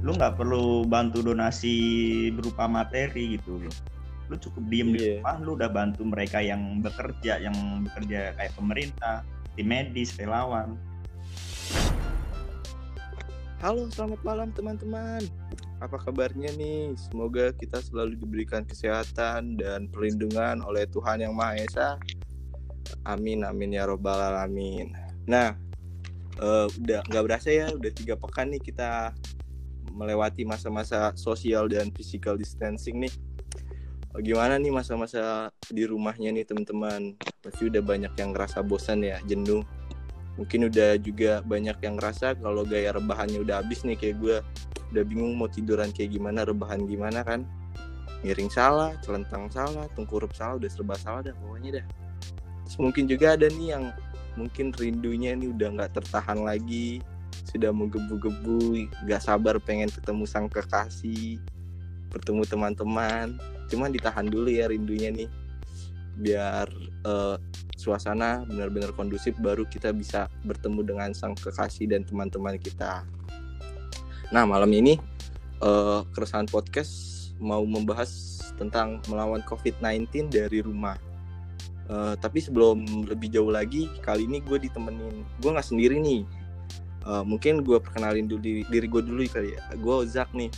lu nggak perlu bantu donasi berupa materi gitu loh lu cukup diem di Iya. rumah lu udah bantu mereka yang bekerja yang bekerja kayak pemerintah tim medis relawan Halo, selamat malam teman-teman. Apa kabarnya nih? Semoga kita selalu diberikan kesehatan dan perlindungan oleh Tuhan Yang Maha Esa. Amin, amin ya robbal alamin. Nah, eh, udah nggak berasa ya, udah tiga pekan nih kita melewati masa-masa sosial dan physical distancing nih. Gimana nih masa-masa di rumahnya nih teman-teman? Pasti udah banyak yang ngerasa bosan ya, jenuh mungkin udah juga banyak yang ngerasa kalau gaya rebahannya udah habis nih kayak gue udah bingung mau tiduran kayak gimana rebahan gimana kan. Miring salah celentang salah tengkurup salah udah serba salah dah pokoknya dah. Terus mungkin juga ada nih yang mungkin rindunya nih udah nggak tertahan lagi sudah menggebu-gebu nggak sabar pengen ketemu sang kekasih bertemu teman-teman cuman ditahan dulu ya rindunya nih biar eh, suasana benar-benar kondusif baru kita bisa bertemu dengan sang kekasih dan teman-teman kita. Nah malam ini eh, keresahan podcast mau membahas tentang melawan COVID-19 dari rumah. Eh, tapi sebelum lebih jauh lagi, kali ini gue ditemenin, gue nggak sendiri nih. Eh, mungkin gue perkenalin dulu diri, diri gue dulu kali ya. Gue Ozak nih.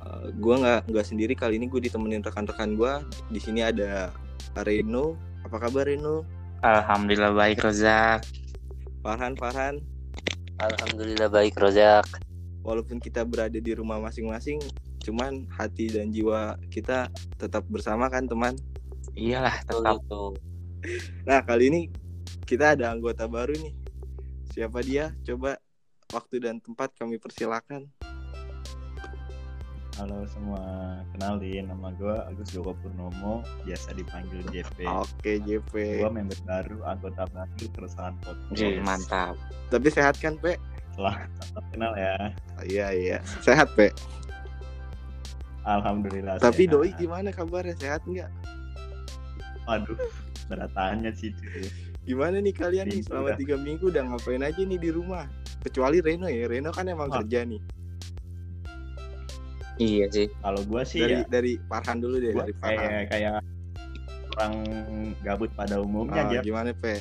Eh, gue nggak nggak sendiri kali ini gue ditemenin rekan-rekan gue. Di sini ada Reno. Apa kabar Reno? Alhamdulillah baik Rozak. Farhan, Farhan. Alhamdulillah baik Rozak. Walaupun kita berada di rumah masing-masing, cuman hati dan jiwa kita tetap bersama kan teman. Iyalah tetap. Nah kali ini kita ada anggota baru nih. Siapa dia? Coba waktu dan tempat kami persilakan. halo semua kenalin nama gue Agus Joko Purnomo biasa dipanggil JP Oke JP. gue member baru anggota baru keresahan podcast Wih, mantap. Tapi sehat kan Pe? selamat kenal ya Oh, iya iya. Sehat Pe. alhamdulillah Tapi sehat. Doi gimana kabarnya? Sehat nggak? waduh berat tanya sih cuy. Gimana nih kalian nih selama tiga minggu udah ngapain aja nih di rumah? Kecuali Reno ya. Reno kan emang Oh. kerja nih. Iya sih. kalau gue sih Dari ya dari Farhan dulu deh gua dari Farhan. kayak kayak orang gabut pada umumnya Ah, aja gimana Pe?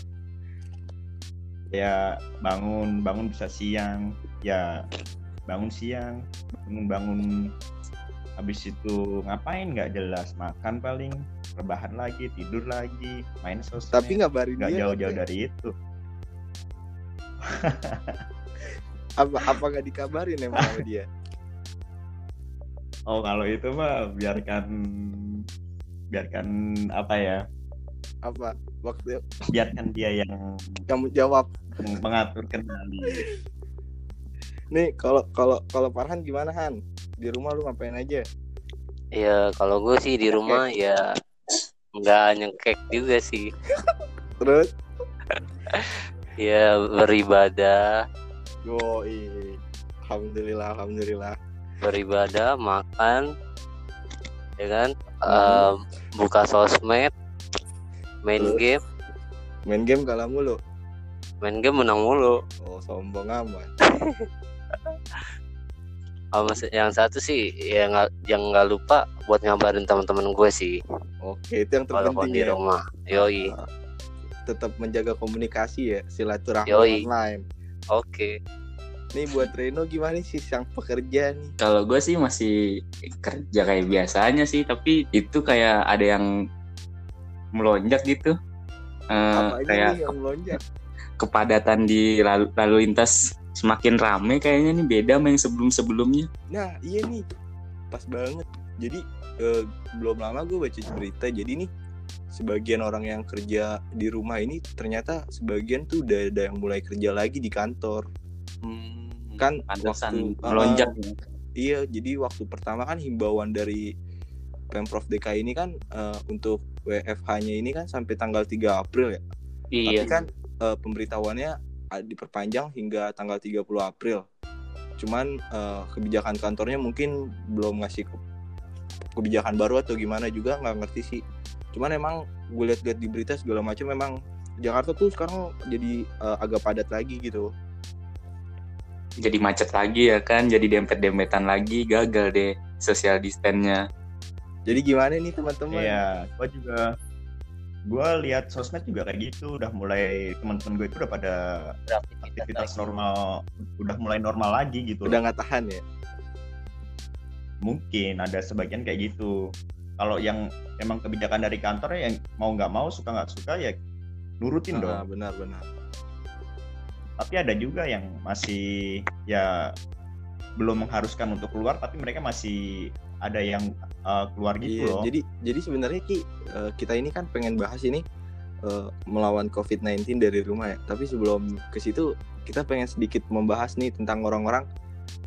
ya bangun bangun bisa siang ya bangun siang bangun bangun habis itu ngapain nggak jelas makan paling rebahan lagi tidur lagi main sosmed Tapi ngabarin nggak dia jauh-jauh dari itu apa apa nggak dikabarin emang sama dia? oh kalau itu mah biarkan biarkan apa ya Apa waktu biarkan dia yang kamu jawab? mengatur kendali Nih kalau kalau kalau Farhan gimana Han? Di rumah lu ngapain aja? Ya kalau gue sih di rumah ya nggak nyengkek juga sih. Terus? Ya beribadah, Yoi. Alhamdulillah, alhamdulillah. beribadah, makan, ya kan? Em, buka sosmed, main Terus? game, Main game kalah mulu. main game menang mulu. Oh, sombong amat. Yang satu sih ya nggak yang nggak lupa buat ngabarin teman-teman gue sih Oke, itu yang walaupun terpenting di ya. rumah. Yoi. Ah, Tetap menjaga komunikasi ya, silaturahmi online. Oke. Nih buat Reno gimana sih sang pekerja nih? Kalau gue sih masih kerja kayak biasanya sih, tapi itu kayak ada yang melonjak gitu. Eh, Apa aja kayak nih yang melonjak? kepadatan di lalu, lalu lintas semakin rame kayaknya nih beda sama yang sebelum-sebelumnya. Nah, iya nih. Pas banget. Jadi eh, belum lama gue baca berita. Jadi nih sebagian orang yang kerja di rumah ini ternyata sebagian tuh udah ada yang mulai kerja lagi di kantor. Hmm, Kan waktu- melonjak. Iya, jadi waktu pertama kan himbauan dari Pemprov DKI ini kan eh, untuk WFH-nya ini kan sampai tanggal 3 April ya. Iya. Tapi kan eh, pemberitahuannya ah, diperpanjang hingga tanggal 30 April. Cuman eh, kebijakan kantornya mungkin belum ngasih ke- kebijakan baru atau gimana juga nggak ngerti sih. Cuman emang gue lihat-lihat di berita segala macam memang Jakarta tuh sekarang jadi eh, agak padat lagi gitu. jadi macet lagi ya kan jadi dempet-dempetan lagi gagal deh social distance-nya Jadi gimana nih teman-teman? Iya, gua juga gua lihat sosmed juga kayak gitu udah mulai teman-teman gue itu udah pada aktivitas lagi. normal udah mulai normal lagi gitu Udah nggak tahan ya? mungkin ada sebagian kayak gitu kalau yang emang kebijakan dari kantor ya yang mau nggak mau suka nggak suka ya nurutin Ah, dong benar-benar. tapi ada juga yang masih ya belum mengharuskan untuk keluar tapi mereka masih ada yang uh, keluar gitu Iya, loh jadi jadi sebenarnya Ki eh, kita ini kan pengen bahas ini eh, melawan COVID-19 dari rumah ya. Tapi sebelum ke situ kita pengen sedikit membahas nih tentang orang-orang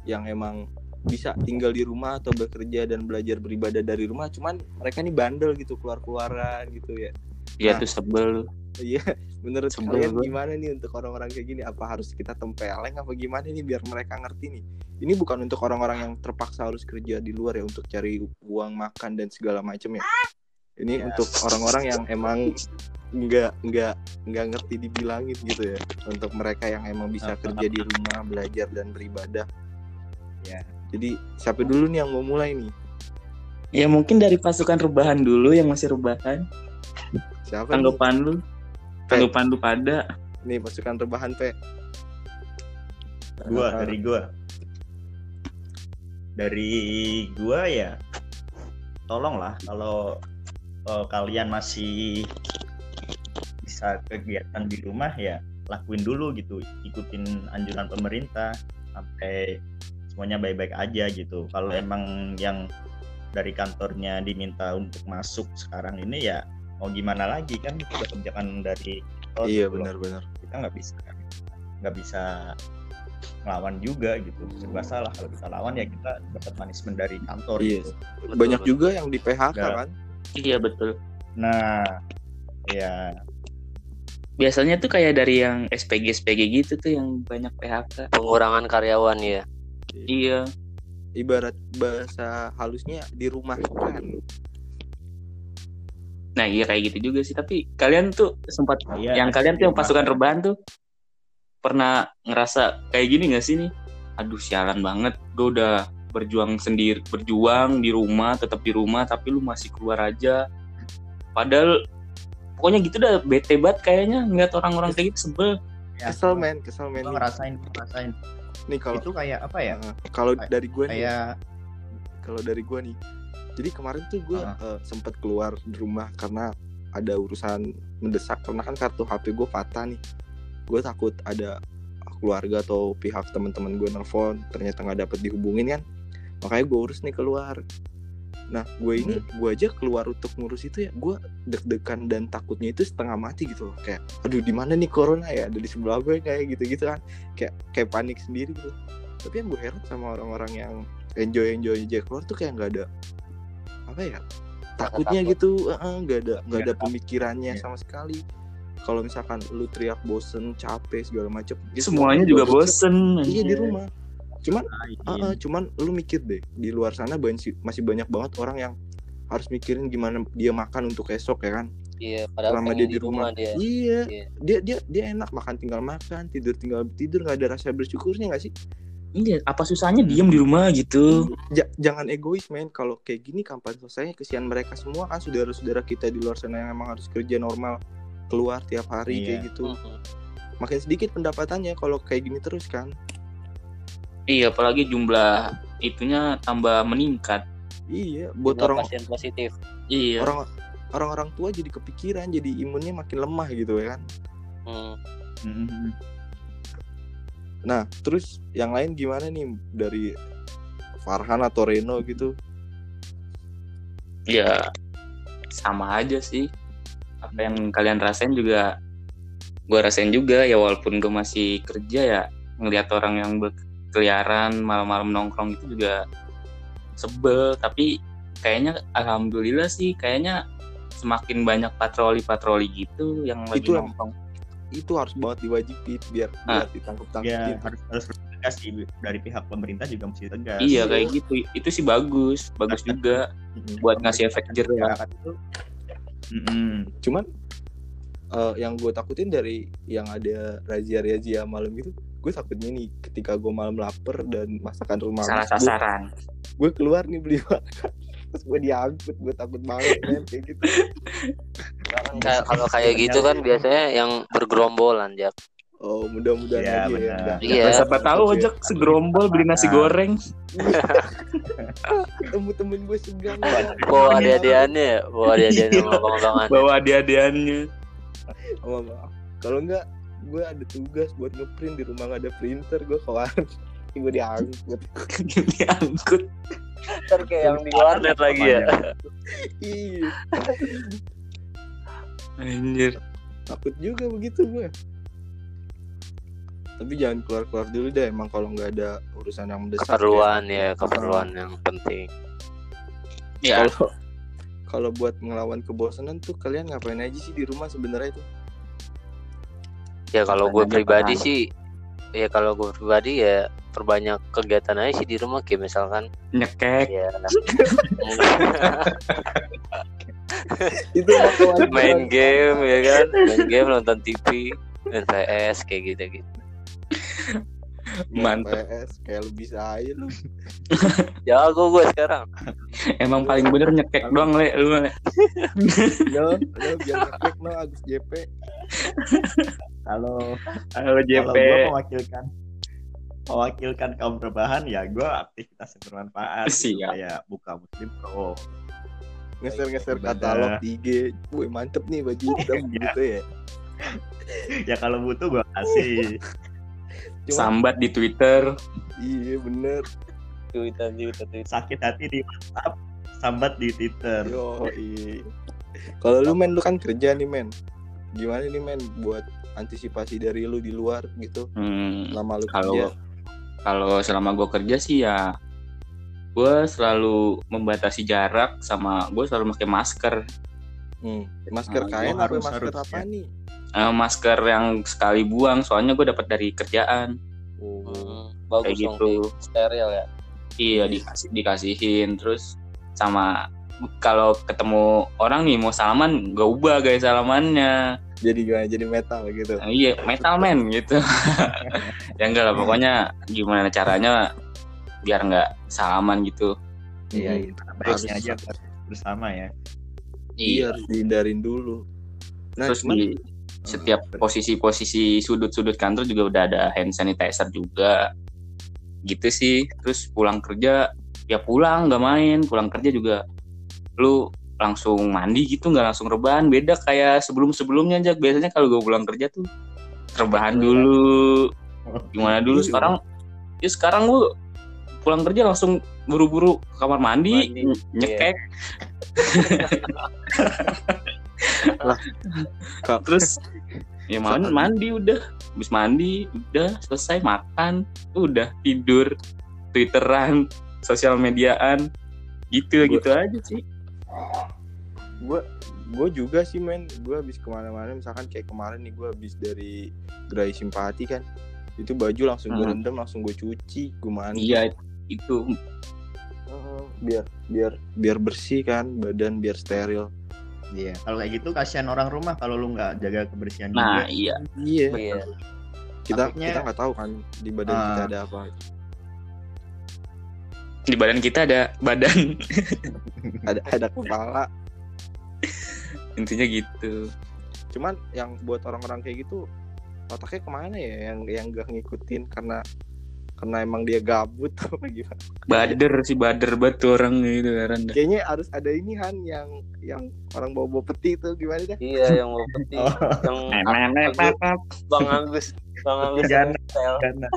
yang emang bisa tinggal di rumah atau bekerja dan belajar beribadah dari rumah cuman mereka nih bandel gitu keluar-keluaran gitu ya. dia Nah. tuh sebel Iya, menurut Sebel kalian gimana nih untuk orang-orang kayak gini? Apa harus kita tempeleng apa gimana nih biar mereka ngerti nih? Ini bukan untuk orang-orang yang terpaksa harus kerja di luar ya untuk cari uang makan dan segala macam ya. Ini Ya. untuk orang-orang yang emang nggak nggak nggak ngerti dibilangin gitu ya. Untuk mereka yang emang bisa kerja di rumah, belajar dan beribadah. Ya. Jadi siapa dulu nih yang mau mulai nih? ya mungkin dari pasukan rebahan dulu yang masih rebahan Siapa tanggapan lu. Tanggapan lu pada. Nih pasukan rebahan P. gua dari gua. Dari gua ya tolonglah kalau uh, kalian masih bisa kegiatan di rumah ya lakuin dulu gitu. Ikutin anjuran pemerintah sampai semuanya baik-baik aja gitu kalau emang yang dari kantornya diminta untuk masuk sekarang ini ya mau gimana lagi kan itu kebijakan dari kantor Iya benar-benar. kita nggak bisa nggak bisa ngelawan juga gitu serba salah kalau kita lawan ya kita dapat punishment dari kantor Iya. gitu Betul, Banyak betul. juga yang di PHK Nggak. kan? iya betul nah ya biasanya tuh kayak dari yang SPG SPG gitu tuh yang banyak PHK pengurangan karyawan ya iya. Ibarat bahasa halusnya di rumah kan nah iya kayak gitu juga sih. Tapi kalian tuh sempat Iya, yang kalian tuh yang pasukan rebahan tuh pernah ngerasa kayak gini gak sih nih? Aduh sialan banget. Gue udah berjuang sendiri berjuang di rumah tetap di rumah tapi lu masih keluar aja. Padahal pokoknya gitu dah bete banget kayaknya ngeliat orang-orang kayak gitu sebel. Ya, kesel men kesel men. Ngerasain ngerasain nih kalau itu kayak apa ya? Uh, kalau dari gue nih kayak kalau dari gue nih jadi kemarin tuh gue Ah. sempet keluar di rumah karena ada urusan mendesak. Karena kan kartu HP gue patah nih. Gue takut ada keluarga atau pihak teman-teman gue nelfon ternyata nggak dapet dihubungin kan. Makanya gue urus nih keluar nah gue ini Hmm. gue aja keluar untuk ngurus itu ya gue deg-degan dan takutnya itu setengah mati gitu loh. Kayak aduh di mana nih corona ya? Ada di sebelah gue kayak gitu-gitu kan. Kayak kayak panik sendiri gitu. Tapi yang gue heran sama orang-orang yang enjoy enjoy aja keluar tuh kayak nggak ada apa ya takutnya takut. gitu nggak ada nggak ada pemikirannya Iya. sama sekali. Kalau misalkan lu teriak bosen capek segala macem ya semuanya juga bosen. iya di rumah cuman. Ah, ah, cuman lu mikir deh di luar sana banyak, masih banyak banget orang yang harus mikirin gimana dia makan untuk esok ya kan? Iya padahal selama dia di rumah, dia. Iya. Iya. dia dia dia enak makan tinggal makan tidur tinggal tidur nggak ada rasa bersyukurnya nggak sih? Iya apa susahnya diem di rumah gitu? Ja- jangan egois men. Kalau kayak gini kapan selesainya? Kesian mereka semua kan saudara-saudara kita di luar sana yang emang harus kerja normal keluar tiap hari Iya. kayak gitu. Mhm. makin sedikit pendapatannya kalau kayak gini terus kan iya apalagi jumlah itunya tambah meningkat iya buat Jumlah orang pasien positif iya orang orang-orang tua jadi kepikiran jadi imunnya makin lemah gitu ya kan Hmm. Mhm. Nah, terus yang lain gimana nih dari Farhan atau Reno gitu? ya sama aja sih apa yang kalian rasain juga gue rasain juga ya walaupun gue masih kerja ya ngelihat orang yang berkeliaran malam-malam nongkrong itu juga sebel. Tapi kayaknya alhamdulillah sih kayaknya semakin banyak patroli-patroli gitu yang lagi Itu yang- nongkrong. Itu harus banget diwajibin biar Ah. biar ditangkap ya tangkapin. harus harus tegas sih dari pihak pemerintah juga mesti tegas. Iya kayak gitu. Itu sih bagus bagus juga buat ngasih efek jerah. masyarakat itu. Mm-mm. Cuman eh, yang gue takutin dari yang ada razia-razia malam gitu, gue takutnya nih ketika gue malam lapar dan masakan rumah salah gue- sasaran. gue keluar nih beli makan. Terus gue diangkut gue takut banget men kayak gitu. Kayak- kalau kayak gitu kan biasanya yang bergerombolan jak oh mudah-mudahan Iya, aja ya. Iya. siapa tahu ojek segerombol beli nasi Nah. goreng. Ketemu temen gue segang bawa adik-adikannya ya bawa adik-adikannya bawa adik-adikannya. Maaf kalau enggak gue ada tugas buat ngeprint di rumah nggak ada printer gue keluar. Gue diangkut. Diangkut. Ntar kayak yang di warnet lagi ya. Iya. Anjir. Takut juga begitu gue tapi jangan keluar-keluar dulu deh emang kalau nggak ada urusan yang mendesak keperluan ya keperluan yang penting. Ya kalau kalau buat ngelawan kebosanan tuh kalian ngapain aja sih di rumah sebenarnya itu ya kalau gue pribadi paham. sih ya kalau gue pribadi ya perbanyak kegiatan aja sih di rumah kayak misalkan nyekek. ya itu main game ya kan? Main game nonton TV main PS kayak gitu gitu Mantep. PS kayak lu bisa aja lu. Jago gue sekarang. Emang paling bener nyekek doang le. Lu le. No no biar ngepek no Agus JP Kalau halo. Kalau JP gue mewakilkan mewakilkan kaum rebahan ya gue aktivitas yang bermanfaat gitu. Siap. kayak buka muslim pro ngeser-ngeser katalog di IG Wih mantep nih baju hitam gitu ya. Ya kalau butuh gue kasih Cuma sambat di Twitter. Iya bener. Twitter Twitter Twitter. Sakit hati di WhatsApp sambat di Twitter. Yo iya. Kalau lu men lu kan kerja nih men. Gimana nih men buat antisipasi dari lu di luar gitu? Hmm, Lama lu kalau kerja. kalau selama gue kerja sih ya gue selalu membatasi jarak sama gue selalu pakai masker. Hmm. Masker Ah, kain harus- masker harus, apa ya. nih Eh, masker yang sekali buang soalnya gue dapat dari kerjaan. Oh. Hmm, bagus Kayak gitu. kayak steril ya. Iya dikasih dikasihin terus sama kalau ketemu orang nih mau salaman gak ubah gaya salamannya. Jadi gimana? Jadi metal gitu? Nah, iya metal man gitu. Ya enggak lah pokoknya gimana caranya biar nggak salaman gitu. Iya Hmm. iya. Baiknya Harus- aja bersama ya. Iya. Harus dihindarin dulu. Nah terus cuman di setiap posisi-posisi sudut-sudut kantor juga udah ada hand sanitizer juga. Gitu sih. Terus pulang kerja ya pulang nggak main. Pulang kerja juga lu langsung mandi gitu nggak langsung rebahan. Beda kayak sebelum sebelumnya aja biasanya kalau gue pulang kerja tuh rebahan dulu. Gimana dulu? Iya. sekarang ya sekarang lu pulang kerja langsung buru-buru ke kamar mandi, Mandi, ny- nyekek Kak. terus ya mandi, mandi udah. Habis mandi udah selesai makan udah tidur. Twitteran sosial mediaan. Gitu Gua- gitu aja sih. Gue gue juga sih men. Gue habis ke mana-mana misalkan kayak kemarin nih gue habis dari gerai simpati kan. Itu baju langsung gue Hmm. rendam langsung gue cuci gue mandi. Iya itu. Biar biar biar bersih kan badan biar steril iya kalau kayak gitu kasihan orang rumah kalau lu nggak jaga kebersihan nah juga iya. Iya. Iya. Kita Takutnya- kita nggak tahu kan di badan Ah. kita ada apa. Di badan kita ada badan. Ada ada kepala. Intinya gitu. Cuman yang buat orang-orang kayak gitu otaknya ke mana ya yang yang gak ngikutin? Karena karena emang dia gabut apa gimana? Bader sih bader banget tuh orang gitu kan kayaknya harus ada ini Han yang yang orang bawa bawa peti itu gimana dah? Iya yang mau peti. Oh. yang Nenek, Agus- Bang Agus. Bang Agus Jangan. style. karena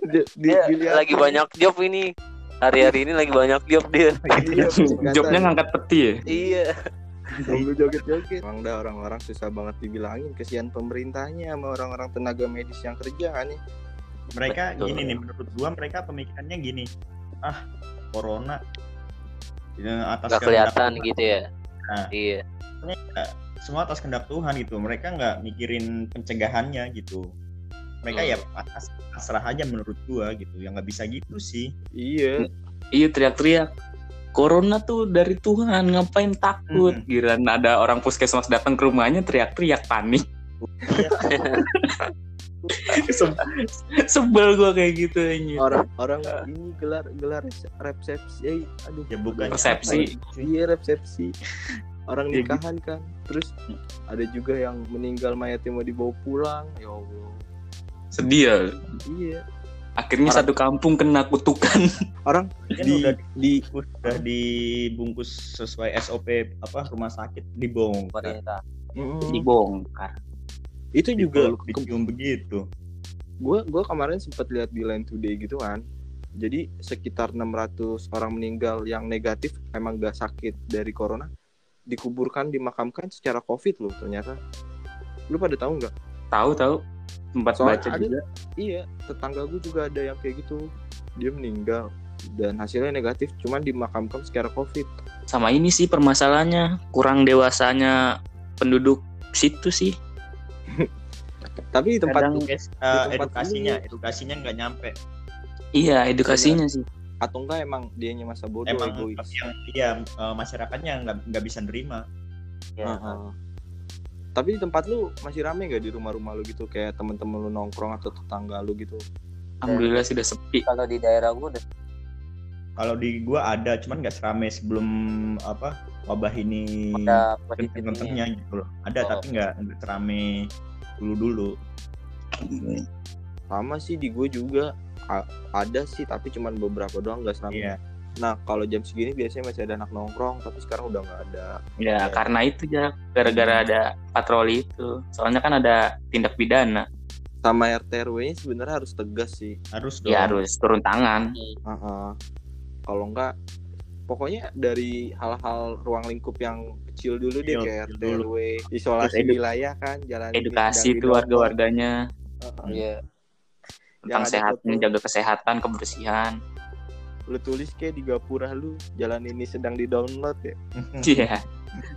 Di- di- dia dilihat- lagi banyak job ini. Hari-hari ini lagi banyak job dia. Iya, jobnya ngangkat peti ya? Iya. Tunggu joget-joget. Emang dah orang-orang susah banget dibilangin. Kesian pemerintahnya sama orang-orang tenaga medis yang kerja kan ya. Mereka Betul. gini nih menurut gua mereka pemikirannya gini ah corona ya, atas nggak kehendak kelihatan Tuhan. gitu ya Nah. iya semua atas kehendak Tuhan gitu mereka nggak mikirin pencegahannya gitu mereka Hmm. ya pas- pasrah aja menurut gua gitu yang nggak bisa gitu sih Iya. iya teriak-teriak Corona tuh dari Tuhan ngapain takut Hmm. Giliran ada orang puskesmas datang ke rumahnya teriak-teriak panik Se- sebel gue kayak gitu anjir. orang orang ini gelar gelar resepsi eh, aduh. Ya bukan Resepsi. iya resepsi. Orang Ya, gitu. nikahan kan. Terus ada juga yang meninggal mayatnya mau dibawa pulang. Ya allah. Sedih ya? Iya. Akhirnya Orang- satu kampung kena kutukan. Orang di udah di udah dibungkus sesuai SOP apa rumah sakit dibongkar. pemerintah Mm, dibongkar itu juga dicium begitu. gue gue kemarin sempat lihat di Line Today gitu kan. Jadi sekitar 600 orang meninggal yang negatif emang gak sakit dari corona dikuburkan dimakamkan secara covid loh ternyata. Lu pada tahu nggak? Tahu tahu. Sempat Soalnya baca ada- juga. iya tetangga gue juga ada yang kayak gitu. Dia meninggal dan hasilnya negatif cuman dimakamkan secara covid. Sama ini sih permasalahannya. Kurang dewasanya penduduk situ sih tapi di tempat Kadang- Eh, tempat edukasinya, ini- edukasinya nggak nyampe. iya edukasinya sih atau enggak emang dianya masa bodoh Emang egois yang iya eh, masyarakatnya nggak nggak bisa nerima. ya Heeh. tapi di tempat lu masih rame gak di rumah-rumah lu gitu kayak temen-temen lu nongkrong atau tetangga lu gitu alhamdulillah sudah sepi kalau di daerah gue udah Kalau di gua ada, cuman nggak serame sebelum apa wabah ini kenceng-kencengnya gitu loh. Ada Oh. tapi nggak nggak serame dulu. Dulu. sama sih di gue juga. A- ada sih tapi cuman beberapa doang gak serame Iya. nah kalau jam segini biasanya masih ada anak nongkrong tapi sekarang udah nggak ada. Ya karena itu ya gara-gara ada patroli itu. Soalnya kan ada tindak pidana. Sama RT RW nya sebenarnya harus tegas sih. Harus dong. ya harus. Turun tangan. Heeh. kalau enggak pokoknya dari hal-hal ruang lingkup yang kecil dulu deh Kecil, kayak RT dulu. RW isolasi edu- wilayah kan jalan edukasi didongkok. warga-warganya Heeh. Iya. tentang ada sehat menjaga kesehatan kebersihan lu tulis kayak di gapura lu jalan ini sedang di download ya iya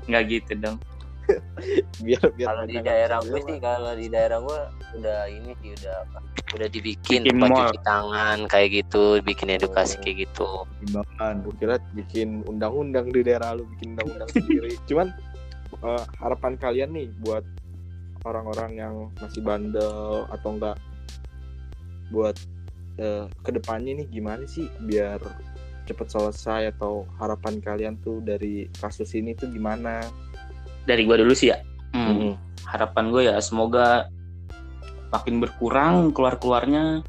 nggak gitu dong biar biar kalau di daerah gue sih kalau di daerah gue udah ini sih udah apa udah dibikin Bikin tempat cuci tangan kayak gitu bikin edukasi Oh. kayak gitu Himbauan. gue kira bikin undang-undang di daerah lu bikin undang-undang sendiri cuman eh, harapan kalian nih buat orang-orang yang masih bandel atau enggak buat eh, ke depannya nih gimana sih biar cepet selesai atau harapan kalian tuh dari kasus ini tuh gimana dari gua dulu sih ya. Hmm, harapan gue ya semoga makin berkurang keluar keluarnya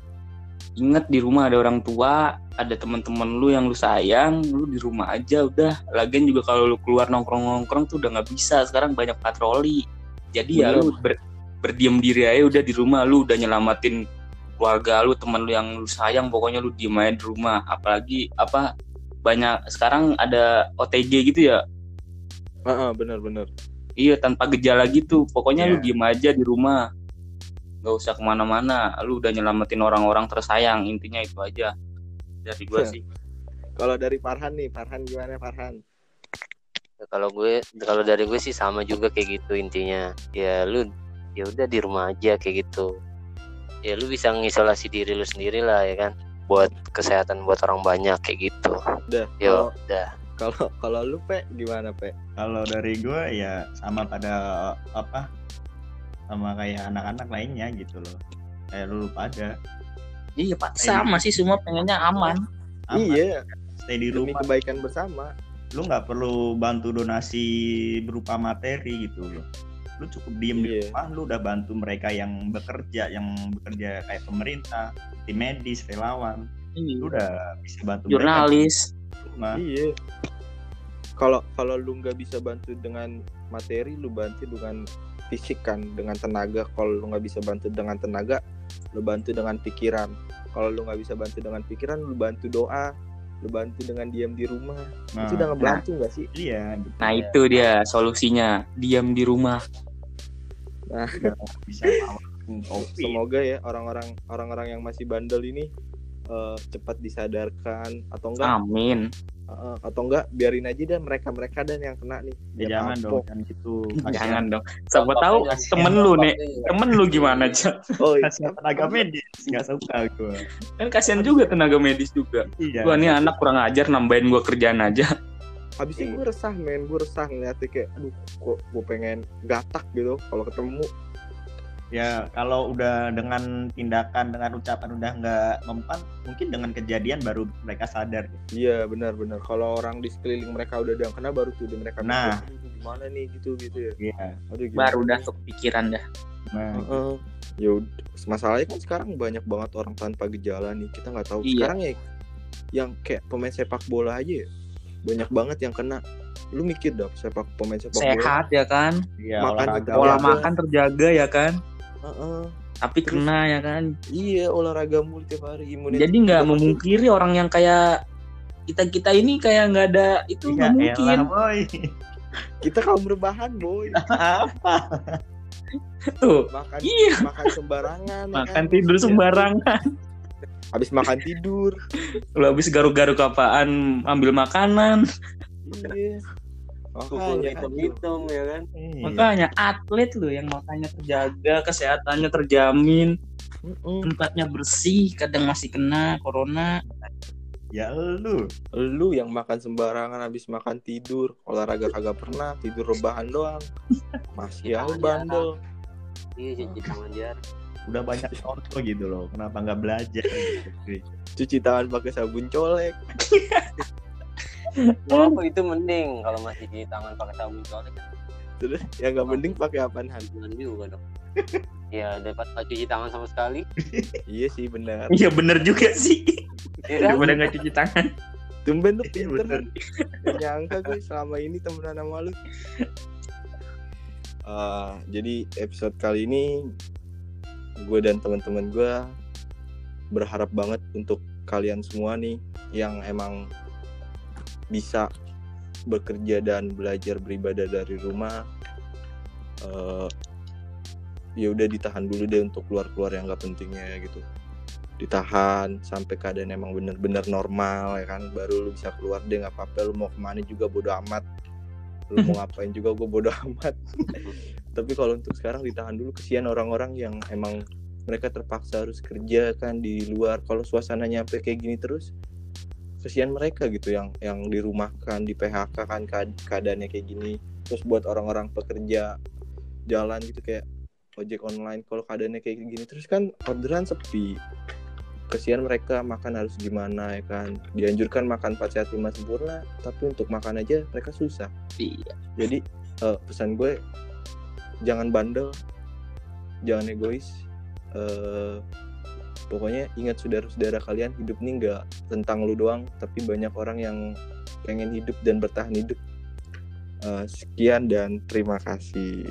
ingat di rumah ada orang tua ada teman-teman lu yang lu sayang lu di rumah aja udah. Lagian juga kalau lu keluar nongkrong nongkrong tuh udah nggak bisa. Sekarang banyak patroli. Jadi ya lu ber- berdiam diri aja udah di rumah. Lu udah nyelamatin keluarga lu teman lu yang lu sayang pokoknya lu diem aja di rumah. Apalagi apa banyak sekarang ada OTG gitu ya Heeh, bener-bener Iya tanpa gejala gitu. Pokoknya lu Iya. diem aja di rumah. Gak usah ke mana-mana. Lu udah nyelamatin orang-orang tersayang. Intinya itu aja. Dari gua Iya. sih. kalau dari Farhan nih Farhan gimana Farhan kalau gue kalau dari gue sih sama juga kayak gitu intinya ya lu ya udah di rumah aja kayak gitu ya lu bisa ngisolasi diri lu sendiri lah ya kan buat kesehatan buat orang banyak kayak gitu udah yo udah kalau kalau lu pe gimana pe Kalau dari gua ya sama pada apa sama kayak anak-anak lainnya gitu loh. Kayak lu pada Iya pak. Sama sih semua pengennya aman. aman, iya stay di demi rumah. kebaikan bersama Lu nggak perlu bantu donasi berupa materi gitu loh. Lu cukup diem di Iya. rumah, lu udah bantu mereka yang bekerja, yang bekerja kayak pemerintah, tim medis, relawan. Lu udah bisa bantu mereka Jurnalis. di rumah. Iya. Kalau kalau lu nggak bisa bantu dengan materi, lu bantu dengan fisik kan, dengan tenaga. Kalau lu nggak bisa bantu dengan tenaga, lu bantu dengan pikiran. Kalau lu nggak bisa bantu dengan pikiran, lu bantu doa. Lu bantu dengan diam di rumah. Nah, Itu udah ngebantu nggak sih? iya, gitu. Nah itu dia solusinya. Diam di rumah. bisa lawan covid. Semoga ya orang-orang orang-orang yang masih bandel ini eh, cepat disadarkan atau enggak Amin. eh, atau enggak biarin aja dan mereka-mereka dan yang kena nih. Ya, Biar jangan dong, jangan gitu. Jangan dong. Siapa tahu temen lu nih. Temen lu gimana aja. Oh, iya. Kasihan tenaga medis, nggak suka gue. Kan kasihan juga tenaga medis juga. Iya. Gua nih anak kurang ajar nambahin gua kerjaan aja. habis itu Iya. gue resah men gue resah ngeliatnya kayak aduh kok gue pengen gatak gitu kalau ketemu ya kalau udah dengan tindakan dengan ucapan udah nggak mempan mungkin dengan kejadian baru mereka sadar Iya benar-benar. Kalau orang di sekeliling mereka udah ada yang kena baru tuh udah mereka Nah. mikir, "Aduh, gimana nih gitu gitu ya. iya Aduh gimana baru dah nih?" kepikiran dah nah Heeh. Ya masalahnya kan sekarang banyak banget orang tanpa gejala nih. Kita nggak tahu Iya. sekarang ya yang kayak pemain sepak bola aja ya. Banyak banget yang kena. Lu mikir dah sepak pemain sepak bola. sehat ya kan iya Makan olahraga pola Iya. makan terjaga ya kan Heeh. tapi Terus- kena ya kan Iya olahraga mulu tiap hari imunitas. jadi nggak masuk. memungkiri orang yang kayak kita kita ini kayak nggak ada itu iya nggak mungkin elah, boy Kita kaum rebahan boy. apa tuh Makan iya makan sembarangan. ya makan kan? tidur sembarangan Habis makan tidur. lu habis garuk-garuk apaan ambil makanan Iya. Makanya hitam-hitam ya kan. Iya. makanya atlet lu yang makanya terjaga kesehatannya terjamin Mm-mm. tempatnya bersih kadang masih kena corona ya lu Lu yang makan sembarangan habis makan tidur, olahraga kagak pernah, tidur rebahan doang. Masih Jangan aja bandel. Iya cuci tangan jar. udah banyak contoh gitu loh kenapa nggak belajar gitu. Cuci tangan pakai sabun colek. Apa itu mending kalau masih cuci tangan pakai sabun colek kan Terus yang nggak mending pakai apaan Han? juga dong. ya dapat nggak cuci tangan sama sekali. Iya sih benar. iya bener juga sih Iya kan? daripada nggak cuci tangan Tumben lu Iya, pinter. nyangka gue selama ini temenan sama lu. Eh, jadi episode kali ini gue dan teman-teman gue berharap banget untuk kalian semua nih yang emang bisa bekerja dan belajar beribadah dari rumah eh ya udah ditahan dulu deh untuk keluar-keluar yang nggak pentingnya gitu. Ditahan sampai keadaan emang bener-bener normal ya kan baru lu bisa keluar deh nggak apa-apa. Lu mau ke mana juga bodo amat. Lu mau ngapain juga gue bodo amat. Tapi kalau untuk sekarang ditahan dulu kesian orang-orang yang emang mereka terpaksa harus kerja kan di luar. Kalau suasananya sampai kayak gini terus kesian mereka gitu yang yang dirumahkan di PHK kan kead- keadaannya kayak gini. Terus buat orang-orang pekerja jalan gitu kayak ojek online kalau keadaannya kayak gini terus kan orderan sepi. Kesian mereka makan harus gimana ya kan? Dianjurkan makan 4 sehat 5 sempurna tapi untuk makan aja mereka susah. Iya. Jadi eh, pesan gue jangan bandel jangan egois eh pokoknya ingat saudara-saudara kalian hidup ini nggak tentang lu doang tapi banyak orang yang pengen hidup dan bertahan hidup. Eh, sekian dan terima kasih